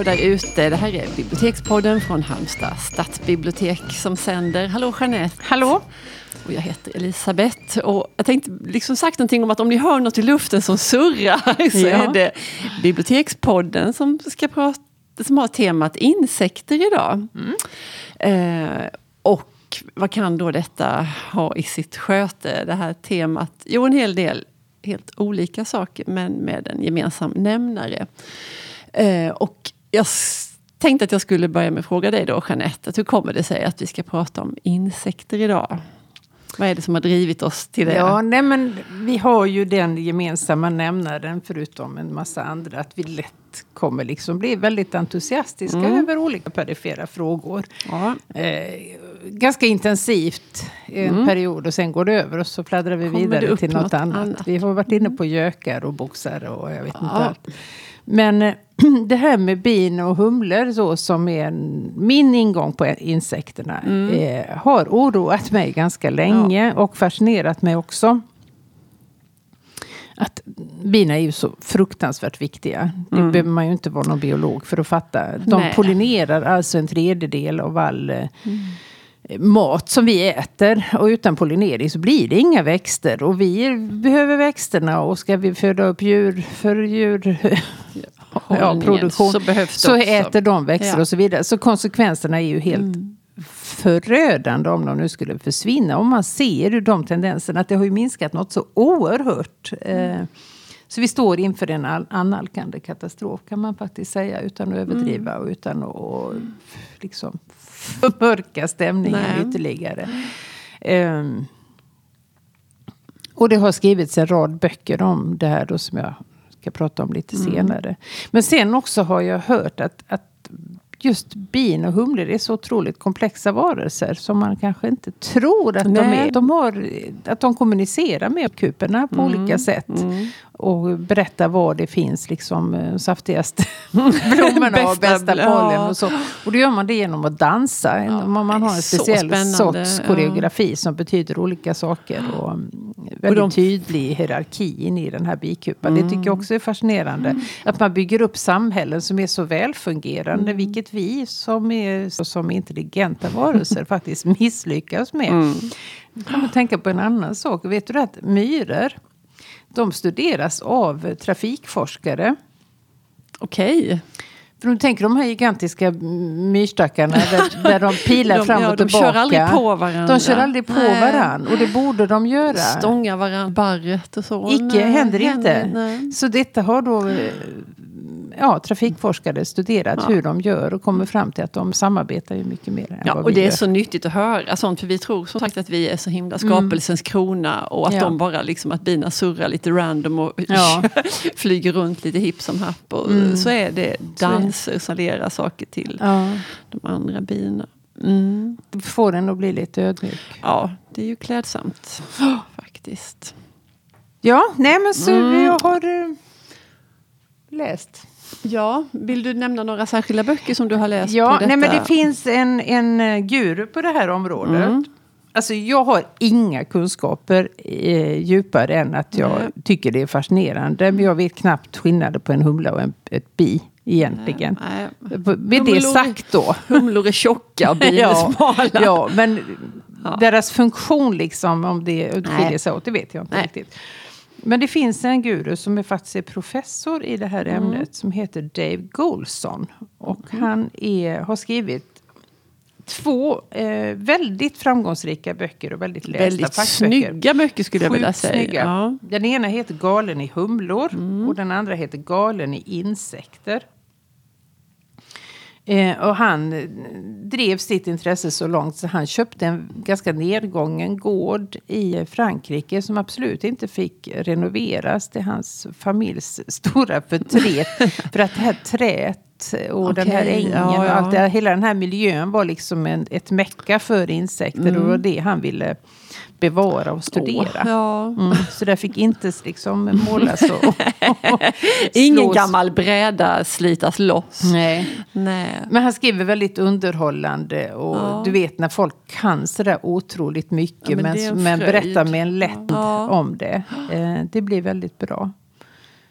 Hallå där ute. Det här är Bibliotekspodden från Halmstad stadsbibliotek som sänder. Hallå Jeanette. Hallå. Och jag heter Elisabeth. Och jag tänkte liksom sagt någonting om att om ni hör något i luften som surrar så Ja. är det Bibliotekspodden som ska prata som har temat insekter idag. Eh, och vad kan då detta ha i sitt sköte, det här temat? Jo, en hel del helt olika saker, men med en gemensam nämnare. Eh, och jag tänkte att jag skulle börja med att fråga dig då, Jeanette. Att hur kommer det sig att vi ska prata om insekter idag? Vad är det som har drivit oss till det? Ja, nej men vi har ju den gemensamma nämnaren, förutom en massa andra, att vi lätt kommer liksom bli väldigt entusiastiska över olika perifera frågor. Ja. Eh, ganska intensivt en period och sen går det över och så fladdrar vi Kommer vidare till något, något annat. annat? Vi har varit inne på gökar och boxar och jag vet inte Ja. allt. Men eh, det här med bin och humlor så, som är min ingång på insekterna Mm. eh, har oroat mig ganska länge och fascinerat mig också. Att bina är ju så fruktansvärt viktiga. Det behöver man ju inte vara någon biolog för att fatta. De Mm. Nej. pollinerar alltså en tredjedel av all eh, mat som vi äter. Och utan pollinering så blir det inga växter. Och vi behöver växterna. Och ska vi föda upp djur för djur... ja, produktion. så behövs så äter de växter Ja. Mm. och så vidare. Så konsekvenserna är ju helt förödande om de nu skulle försvinna. Om man ser ju de tendenserna att det har ju minskat något så oerhört. Eh, så vi står inför en annalkande katastrof kan man faktiskt säga utan att överdriva och utan att och, liksom förmörka stämningen Nej. ytterligare. Ehm, och det har skrivits en rad böcker om det här då som jag ska prata om lite senare. Men sen också har jag hört att, att just bin och humlor är så otroligt komplexa varelser som man kanske inte tror att de Nej. är. De har, att de kommunicerar med kuperna på olika sätt. Och berättar var det finns liksom eh, saftigaste blommorna och Bästa bästa bl- pollen. ja. Och, så. och då gör man det genom att dansa. Om man har en speciell sorts Ja. koreografi som betyder olika saker. Och mm, väldigt de- tydlig hierarki in i den här bikupan. Det tycker jag också är fascinerande. Att man bygger upp samhällen som är så välfungerande. Vilket vi som är som intelligenta varelser faktiskt misslyckas med. Jag kommer tänka på en annan sak. Vet du att myror de studeras av trafikforskare. Okej. För de tänker de här gigantiska myrstackarna där, där de pilar De- fram ja, och de tillbaka. kör aldrig på varandra. De kör aldrig på Nej. varann. Och det borde de göra. Stånga varandra, barret och så. Icke, Nej, händer inte. nej. Så detta har då eh, ja, trafikforskare studerat Ja. hur de gör och kommer fram till att de samarbetar ju mycket mer än Ja, vad och vi det är gör. så nyttigt att höra sånt, för vi tror som sagt att vi är så himla skapelsens krona och att Mm. Ja. de bara liksom, att bina surrar lite random och Ja. flyger runt lite hipp som happ. Och Så är det danser som lerar saker till de andra bina. Mm. får en att bli lite ödmjuk. Ja, det är ju klädsamt faktiskt. Ja, nej men så Mm. jag har eh, läst. Ja, vill du nämna några särskilda böcker som du har läst? Ja, nej men det finns en, en eh, guru på det här området. Mm. Alltså jag har inga kunskaper eh, djupare än att jag Nej. tycker det är fascinerande. Men jag vet knappt skillnaden på en humla och en, ett bi egentligen. Nej, Med det sagt då. Humlor är tjocka och bin är ja, smala. ja, men Ja. deras funktion liksom, om det skiljer sig åt, det vet jag inte riktigt. Men det finns en guru som är faktiskt är professor i det här Mm. ämnet som heter Dave Goulson. Och han är, har skrivit två eh, väldigt framgångsrika böcker och väldigt lästa Väldigt fackböcker. snygga böcker skulle jag vilja säga. snygga. Ja. Mm. Den ena heter Galen i humlor och den andra heter Galen i insekter. Eh, och han eh, drev sitt intresse så långt så han köpte en ganska nedgången gård i Frankrike som absolut inte fick renoveras. Det är hans familjs stora förtret. för att det här träet och den här ängen ja, och allt det hela den här miljön var liksom en, ett mecka för insekter. Och det var det han ville bevara och studera. Åh, ja. Mm, så det fick inte liksom målas och, och Ingen slås. gammal bräda slitas loss. Nej. Nej. Men han skriver väldigt underhållande och Ja. du vet när folk kan sådär otroligt mycket Ja, men men, men, berättar med en lätt om det. Eh, det blir väldigt bra.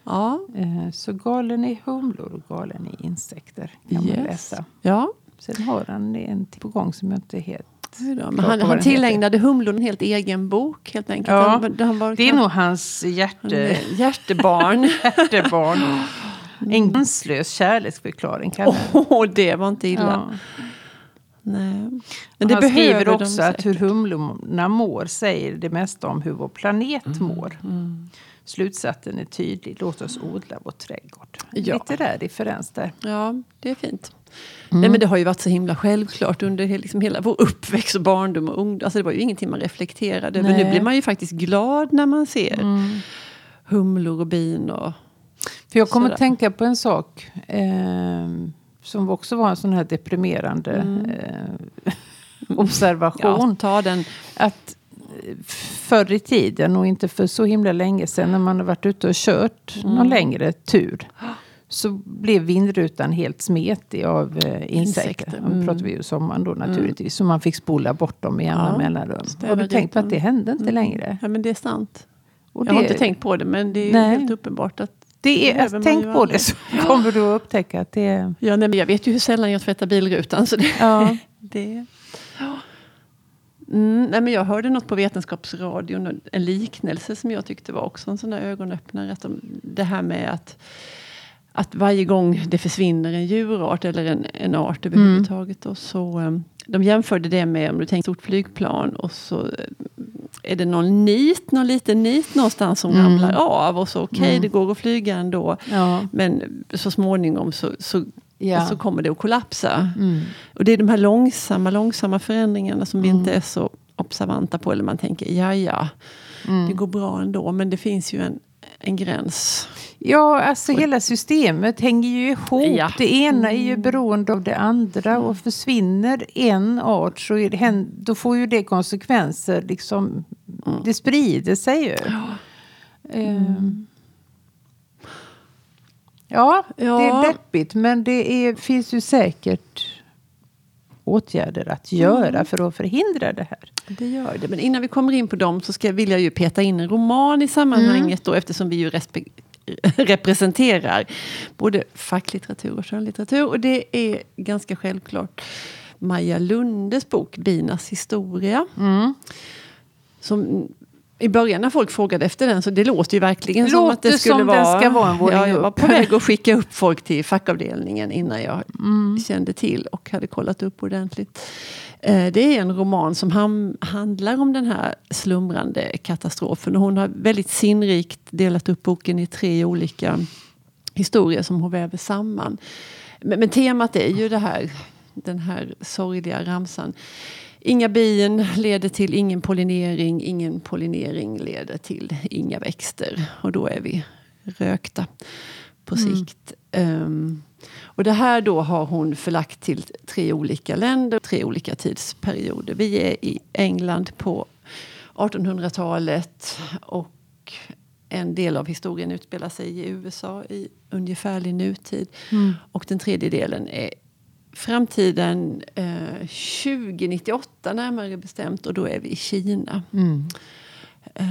Ja. Eh, Så galen i humlor och galen i insekter kan man Yes. läsa. ja. Sen har han en till på gång som jag inte helt... Men han, han tillägnade humlon en helt egen bok helt enkelt. Ja, han, han var Det är nog hans han hjärte, är hjärtebarn. hjärtebarn. En gränslös kärleksförklaring jag Åh, det var inte illa. Ja. Nej. Men det han behöver skriver också att hur humlorna mår säger det mesta om hur vår planet mår. Slutsatsen är tydlig. Låt oss odla vår trädgård. Ja. Litterär differens där. Ja, det är fint. Mm. Nej, men det har ju varit så himla självklart under liksom hela vår uppväxt och barndom och ungdom. Alltså det var ju ingenting man reflekterade över. Nu. Mm. blir man ju faktiskt glad när man ser humlor och bin. Och, För jag kommer att tänka på en sak. Eh, som också var en sån här deprimerande eh, observation. ja, ta den. att förr i tiden och inte för så himla länge sedan när man har varit ute och kört Mm. någon längre tur. Så blev vindrutan helt smetig av eh, insekter. Nu mm. pratar vi ju sommaren då naturligtvis. Så man fick spola bort dem i jämna Ja, mellanrum. Har du tänkt på att det hände inte Mm. längre? Ja, men det är sant. Och jag har det- inte tänkt på det, men det är Nej. helt uppenbart att Det är, man tänk på det så kommer du att upptäcka att det är... Ja, nej, men jag vet ju hur sällan jag tvättar bilrutan. Så det, Ja. det. Mm, nej, men jag hörde något på Vetenskapsradion, en liknelse som jag tyckte var också en sån där ögonöppnare. Att de, det här med att, att varje gång det försvinner en djurart eller en, en art överhuvudtaget. Och så, um, de jämförde det med om du tänker stort flygplan och så eh, är det någon nit, någon liten nit någonstans som Mm. ramlar av. Och så okej, Mm. det går att flyga ändå. Ja. Men så småningom så, så, Ja. så kommer det att kollapsa. Mm. Och det är de här långsamma, långsamma förändringarna som vi Mm. inte är så observanta på. Eller man tänker, ja ja, Mm. det går bra ändå. Men det finns ju en, en gräns. Ja, alltså hela systemet hänger ju ihop. Ja. Det ena är ju beroende av det andra. Och försvinner en art så är det, då får ju det konsekvenser. Liksom, Det sprider sig ju. Ehm. Ja, det är Ja. deppigt. Men det är, finns ju säkert åtgärder att göra för att förhindra det här. Det gör det. Men innan vi kommer in på dem så ska, vill jag ju peta in en roman i sammanhanget. Då, eftersom vi ju representerar både facklitteratur och skönlitteratur. Och det är ganska självklart Maja Lundes bok Binas historia. Som, I början när folk frågade efter den så det låter ju verkligen som Låter att det skulle som den vara... ska vara en våning ja, jag var på väg att skicka upp folk till fackavdelningen innan jag Mm. kände till och hade kollat upp ordentligt. Eh, Det är en roman som ham- handlar om den här slumrande katastrofen. Och hon har väldigt sinnrikt delat upp boken i tre olika historier som hon väver samman. Men, men temat är ju det här, den här sorgliga ramsan. Inga bin leder till ingen pollinering, ingen pollinering leder till inga växter. Och då är vi rökta på sikt. Ehm, och det här då har hon förlagt till tre olika länder, tre olika tidsperioder. Vi är i England på 1800-talet och en del av historien utspelar sig i USA i ungefärlig nutid. Och den tredje delen är framtiden eh, 2098 närmare bestämt och då är vi i Kina. Eh,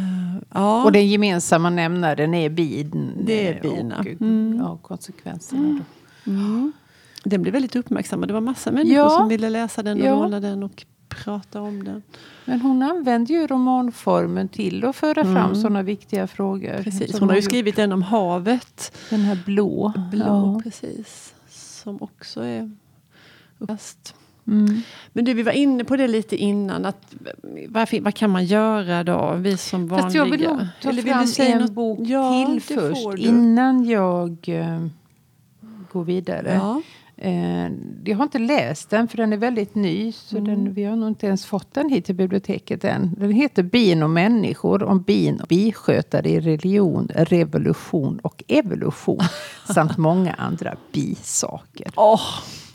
ja. Och den gemensamma nämnaren är bin. Det är eh, bina. Och, Mm. ja, konsekvenserna då. Mm. Den blev väldigt uppmärksammad. Det var massa människor Ja. som ville läsa den och Ja. låna den och prata om den. Men hon använder ju romanformen till att föra fram Mm. sådana viktiga frågor. Precis. som Hon har ju skrivit en om havet. Den här blå. Blå, precis. Som också är uppläst. Mm. Men du, vi var inne på det lite innan. Att, varför, vad kan man göra då? Vi som vanliga... Fast jag vill nog ta Eller vill fram du säga en något? bok Ja, till först. Innan jag eh, går vidare. Ja. Eh, jag har inte läst den för den är väldigt ny. Så Mm. den, vi har nog inte ens fått den hit till biblioteket än. Den heter Bin och människor. Om bin och biskötare i religion, revolution och evolution. samt många andra bisaker. Åh,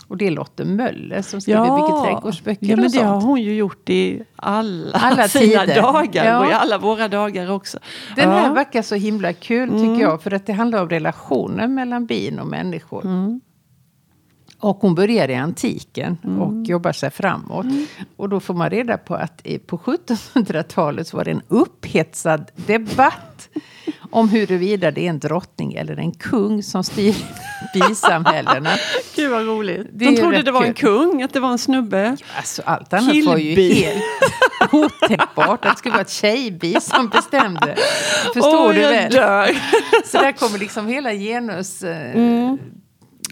Och det är Lotte Möller som skriver mycket trädgårdsböcker ja, men och det har hon ju gjort i alla, Alla sina tider. dagar Ja. och i alla våra dagar också. Den här Ja. Mm. verkar så himla kul tycker jag. För att det handlar om relationen mellan bin och människor. Mm. Och hon börjar i antiken Mm. och jobbar sig framåt. Och då får man reda på att på 1700-talet så var det en upphetsad debatt om huruvida det är en drottning eller en kung som styr bisamhällena. Gud vad roligt. Det De trodde det var kul. en kung, att det var en snubbe. Alltså allt annat var ju helt otänkbart. Att det skulle vara ett tjejbi som bestämde. Förstår Åh, du väl? dör. Så där kommer liksom hela genus... Eh, Mm.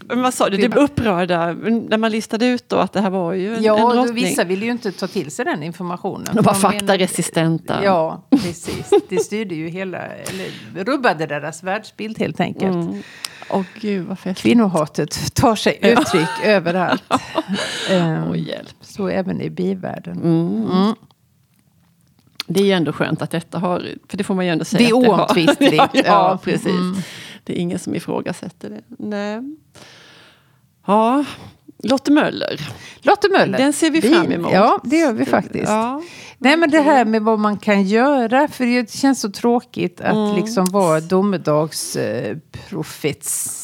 Vad sa du, Vi typ upprörda när man listade ut då att det här var ju en, en Ja, då, drottning. vissa vill ju inte ta till sig den informationen. De var faktaresistenta. Ja, precis. Det styrde ju hela, eller rubbade deras världsbild helt enkelt. Mm. Åh gud vad fest. Kvinnohatet tar sig uttryck överallt. Ehm, Åh, hjälp. så även i bivärlden. Mm. Mm. Det är ju ändå skönt att detta har, för det får man ju ändå säga. Det är oomtvistligt, ja, ja, ja. precis. Det är ingen som ifrågasätter det. Nej. Ja, Lotte Möller. Lotte Möller. Den ser vi fram emot. Ja, det gör vi faktiskt. Ja. Nej men det här med vad man kan göra, för det känns så tråkigt att Mm. liksom vara domedagsprofets...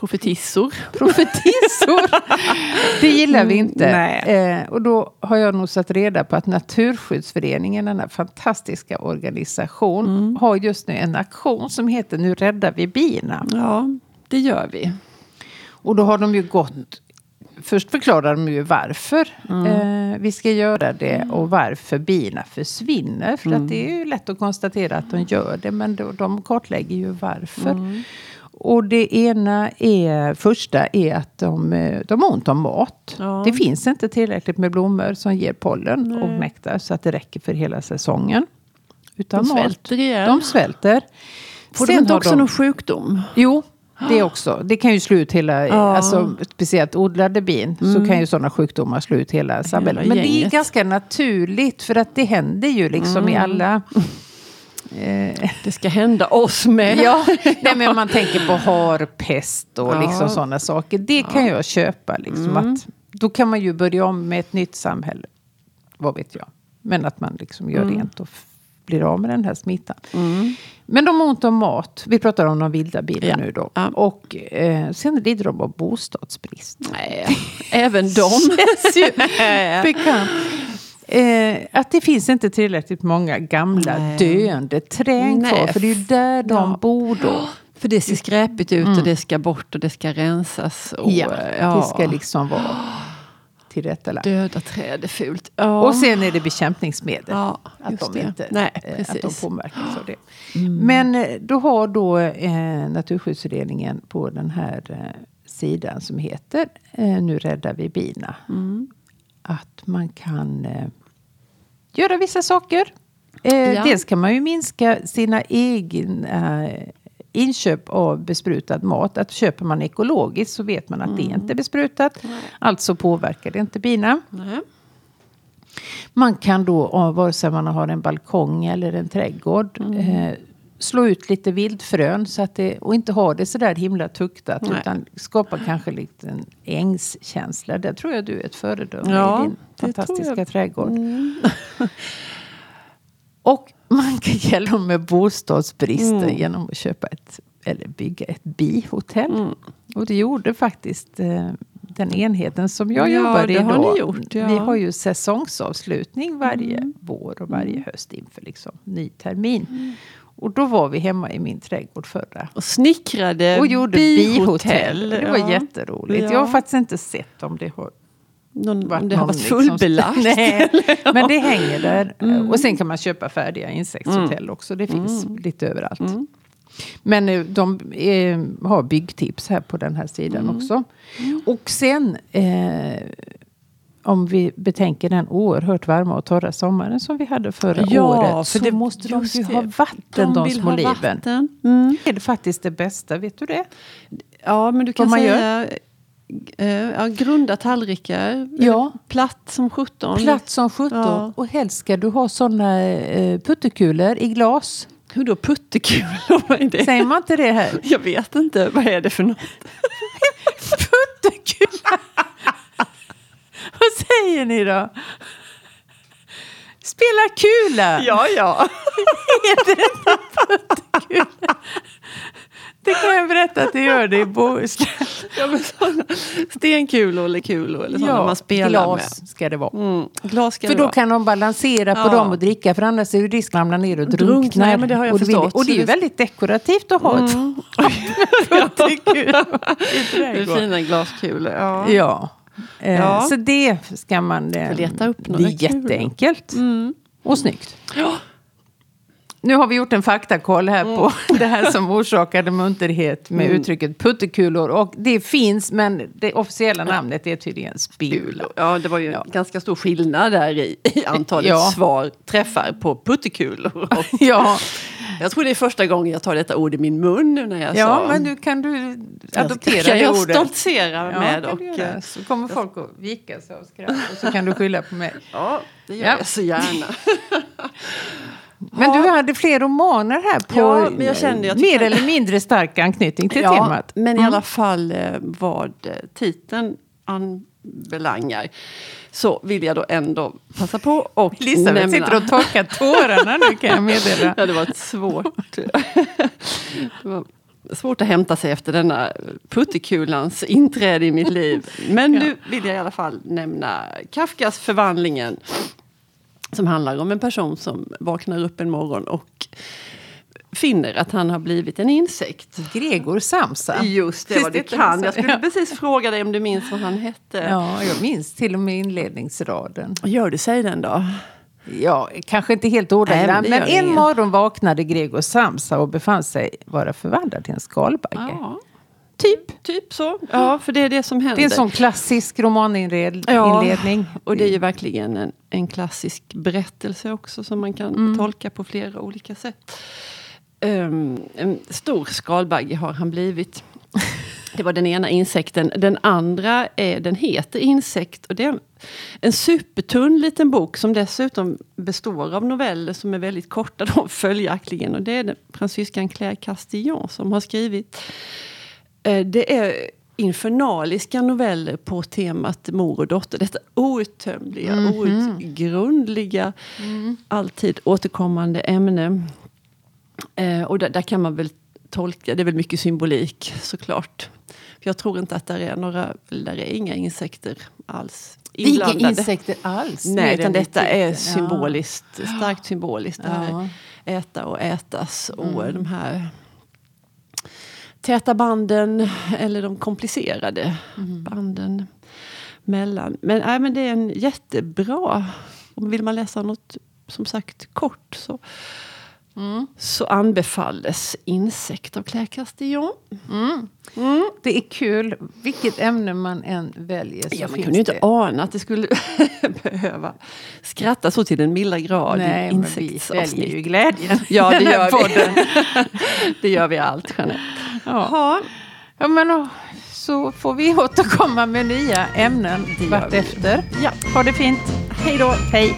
Profetissor. profetissor. Det gillar vi inte. Nej. Eh, och då har jag nog satt reda på att Naturskyddsföreningen, denna fantastiska organisation, Mm. har just nu en aktion som heter Nu räddar vi bina. Ja, det gör vi. Och då har de ju gått... Först förklarar de ju varför Mm. eh, vi ska göra det och varför bina försvinner. För Mm. att det är ju lätt att konstatera att de gör det, men då, de kartlägger ju varför. Mm. Och det ena är, första är att de, eh, de har ont om mat. Ja. Det finns inte tillräckligt med blommor som ger pollen och nektar så att det räcker för hela säsongen. Utan De svälter ihjäl. De svälter. Får de Sen inte har också de- någon sjukdom? Jo, det också. Det kan ju slå ut hela, Ja. alltså, speciellt odlade bin, så kan ju sådana sjukdomar slå ut hela samhället. Men det är ganska naturligt, för att det händer ju liksom i alla... Eh, Det ska hända oss med. ja, nej, men man tänker på harpest och Ja. liksom sådana saker. Det kan jag köpa. Liksom, att, då kan man ju börja om med ett nytt samhälle. Vad vet jag. Men att man liksom gör rent och blir av med den här smittan. Men de har ont om mat. Vi pratar om de vilda bina Ja. nu då. Ja. Och eh, sen lider de av bostadsbrist. Nej, även de. Bekant. Eh, att det finns inte tillräckligt många gamla Nej. döende träd kvar. För det är ju där de Ja. bor då. För det ser skräpigt ut och det ska bort och det ska rensas. Och, Ja, ja, det ska liksom vara tillrättalagt. Döda träd är fult. Ja. Och sen är det bekämpningsmedel. Ja, att, de det. inte, Nej, eh, att de påverkas av det. Men eh, då har då eh, Naturskyddsföreningen på den här eh, sidan som heter eh, Nu räddar vi bina. Mm. Att man kan eh, göra vissa saker. Eh, Ja. Dels kan man ju minska sina egna eh, inköp av besprutad mat. Att köper man ekologiskt så vet man att det Mm. inte är besprutat. Alltså påverkar det inte bina. Nej. Man kan då, vare sig man har en balkong eller en trädgård, Mm. Slå ut lite vildfrön så att det, och inte ha det sådär himla tuktat. Nej. Utan skapa kanske lite en ängskänsla. Där tror jag du är ett föredöme Ja, i din fantastiska jag. Mm. trädgård. och man kan hjälpa med bostadsbristen Mm. genom att köpa ett, eller bygga ett bihotell. Mm. Och det gjorde faktiskt eh, den enheten som jag Ja, jobbar i det har ni gjort, ja. Mm. Vi har ju säsongsavslutning varje vår och varje höst inför liksom ny termin. Mm. Och då var vi hemma i min trädgård förra. Och snickrade Och gjorde bihotell. Det var Ja. jätteroligt. Ja. Jag har faktiskt inte sett om det har Någon, varit om det har varit liksom- fullbelagt. Nej, men det hänger där. Mm. Och sen kan man köpa färdiga insektshotell också. Det finns lite överallt. Mm. Men eh, de eh, har byggtips här på den här sidan Mm. också. Och sen eh, om vi betänker den oerhört varma och torra sommaren som vi hade förra Ja, året. för så det- måste de ju det. ha vatten, de, vill små ha liven. vatten. Mm. Det är faktiskt det bästa, vet du det? Ja, men du kan man säga eh, ja, grunda tallrikar. Ja. Platt som sjutton. Platt som sjutton. Ja. Och helst ska du ha sådana eh, puttekulor i glas. Hur då puttekulor? Vad är det? Säger man inte det här? Jag vet inte. Vad är det för något? Puttekula! Vad säger ni då? Spela kula! Ja, ja. Det kan jag berätta att det gör det i Bohuslän. Ja, men såna stenkulor eller kulor eller sådana man spelar glas med. ska det vara. Mm, glas ska För det då vara. kan de balansera på Ja. dem och dricka för annars är det risk att ramla ner och Drunkna, ja, men det har jag och, förstått. och det är ju det- väldigt dekorativt att ha ett puttekul i Det är fina glaskulor. Ja. Ja. Eh, Ja. Så det ska man... Eh, Får leta upp det några är kulor. jätteenkelt. Mm. Och snyggt. Ja. Nu har vi gjort en faktakoll här på det här som orsakade munterhet med Mm. uttrycket puttekulor. Och det finns, men det officiella namnet är tydligen spula. Ja, det var ju en ganska stor skillnad där i, i antalet Ja. svar, träffar på puttekulor. Och Ja, jag tror det är första gången jag tar detta ord i min mun nu när jag ja sa... men nu kan du adoptera kan det jag ordet. stoltsera Ja, med. Och, göra. eh, så kommer folk att vika sig av skratt och så kan du skylla på mig. ja, det gör Ja. jag så gärna. Men du hade fler romaner här på Ja, men jag kände- jag mer eller mindre stark anknytning till ja, temat. Men i alla fall eh, vad eh, titeln anbelangar så vill jag då ändå passa på och Elisabeth nämna... sitter och torkar tårarna nu kan jag meddela. Ja, det var ett svårt... det var svårt att hämta sig efter denna puttekulans inträde i mitt liv. Men nu vill jag i alla fall nämna Kafkas Förvandlingen. Som handlar om en person som vaknar upp en morgon och finner att han har blivit en insekt. Gregor Samsa. Just det, vad du kan. Jag skulle Ja. precis fråga dig om du minns vad han hette. Ja, jag minns till och med inledningsraden. Gör du, säg den då. Ja, kanske inte helt ordagrant, men en morgon vaknade Gregor Samsa och befann sig vara förvandlad till en skalbagge. Ja, typ, typ så. Ja, för det är det som händer. Det är en sån klassisk romaninledning. Ja, och det är ju verkligen en, en klassisk berättelse också som man kan Mm. tolka på flera olika sätt. Ehm, en stor skalbagge har han blivit. Det var den ena insekten. Den andra är, den heter Insekt. Och det är en, en supertunn liten bok som dessutom består av noveller som är väldigt korta då, följaktligen. Och det är fransyskan Claire Castillon som har skrivit. Eh, Det är infernaliska noveller på temat mor och dotter. Detta outtömliga, outgrundliga, alltid återkommande ämne. Eh, och där, där kan man väl tolka, det är väl mycket symbolik såklart. För jag tror inte att där är några, där är inga insekter alls Inga inblandade. insekter alls. Nej, utan detta är lite. symboliskt, starkt symboliskt. Det här Ja. äta och ätas och de här täta banden eller de komplicerade banden mellan. Men, nej, men det är en jättebra, om vill man läsa något som sagt kort så, så anbefalles Insekt av Claire Castillon. Ja. Det är kul. Vilket ämne man än väljer så Ja, man kunde ju inte ana att det skulle behöva skratta så till den milda grad Nej, i men vi insektsavsnitt. väljer ju glädjen. Ja, det gör vi. det gör vi allt, Jeanette. Ja. Ja. Ja, men och, så får vi återkomma med nya ämnen vartefter. Ja. Ha det fint. Hej då! Hej.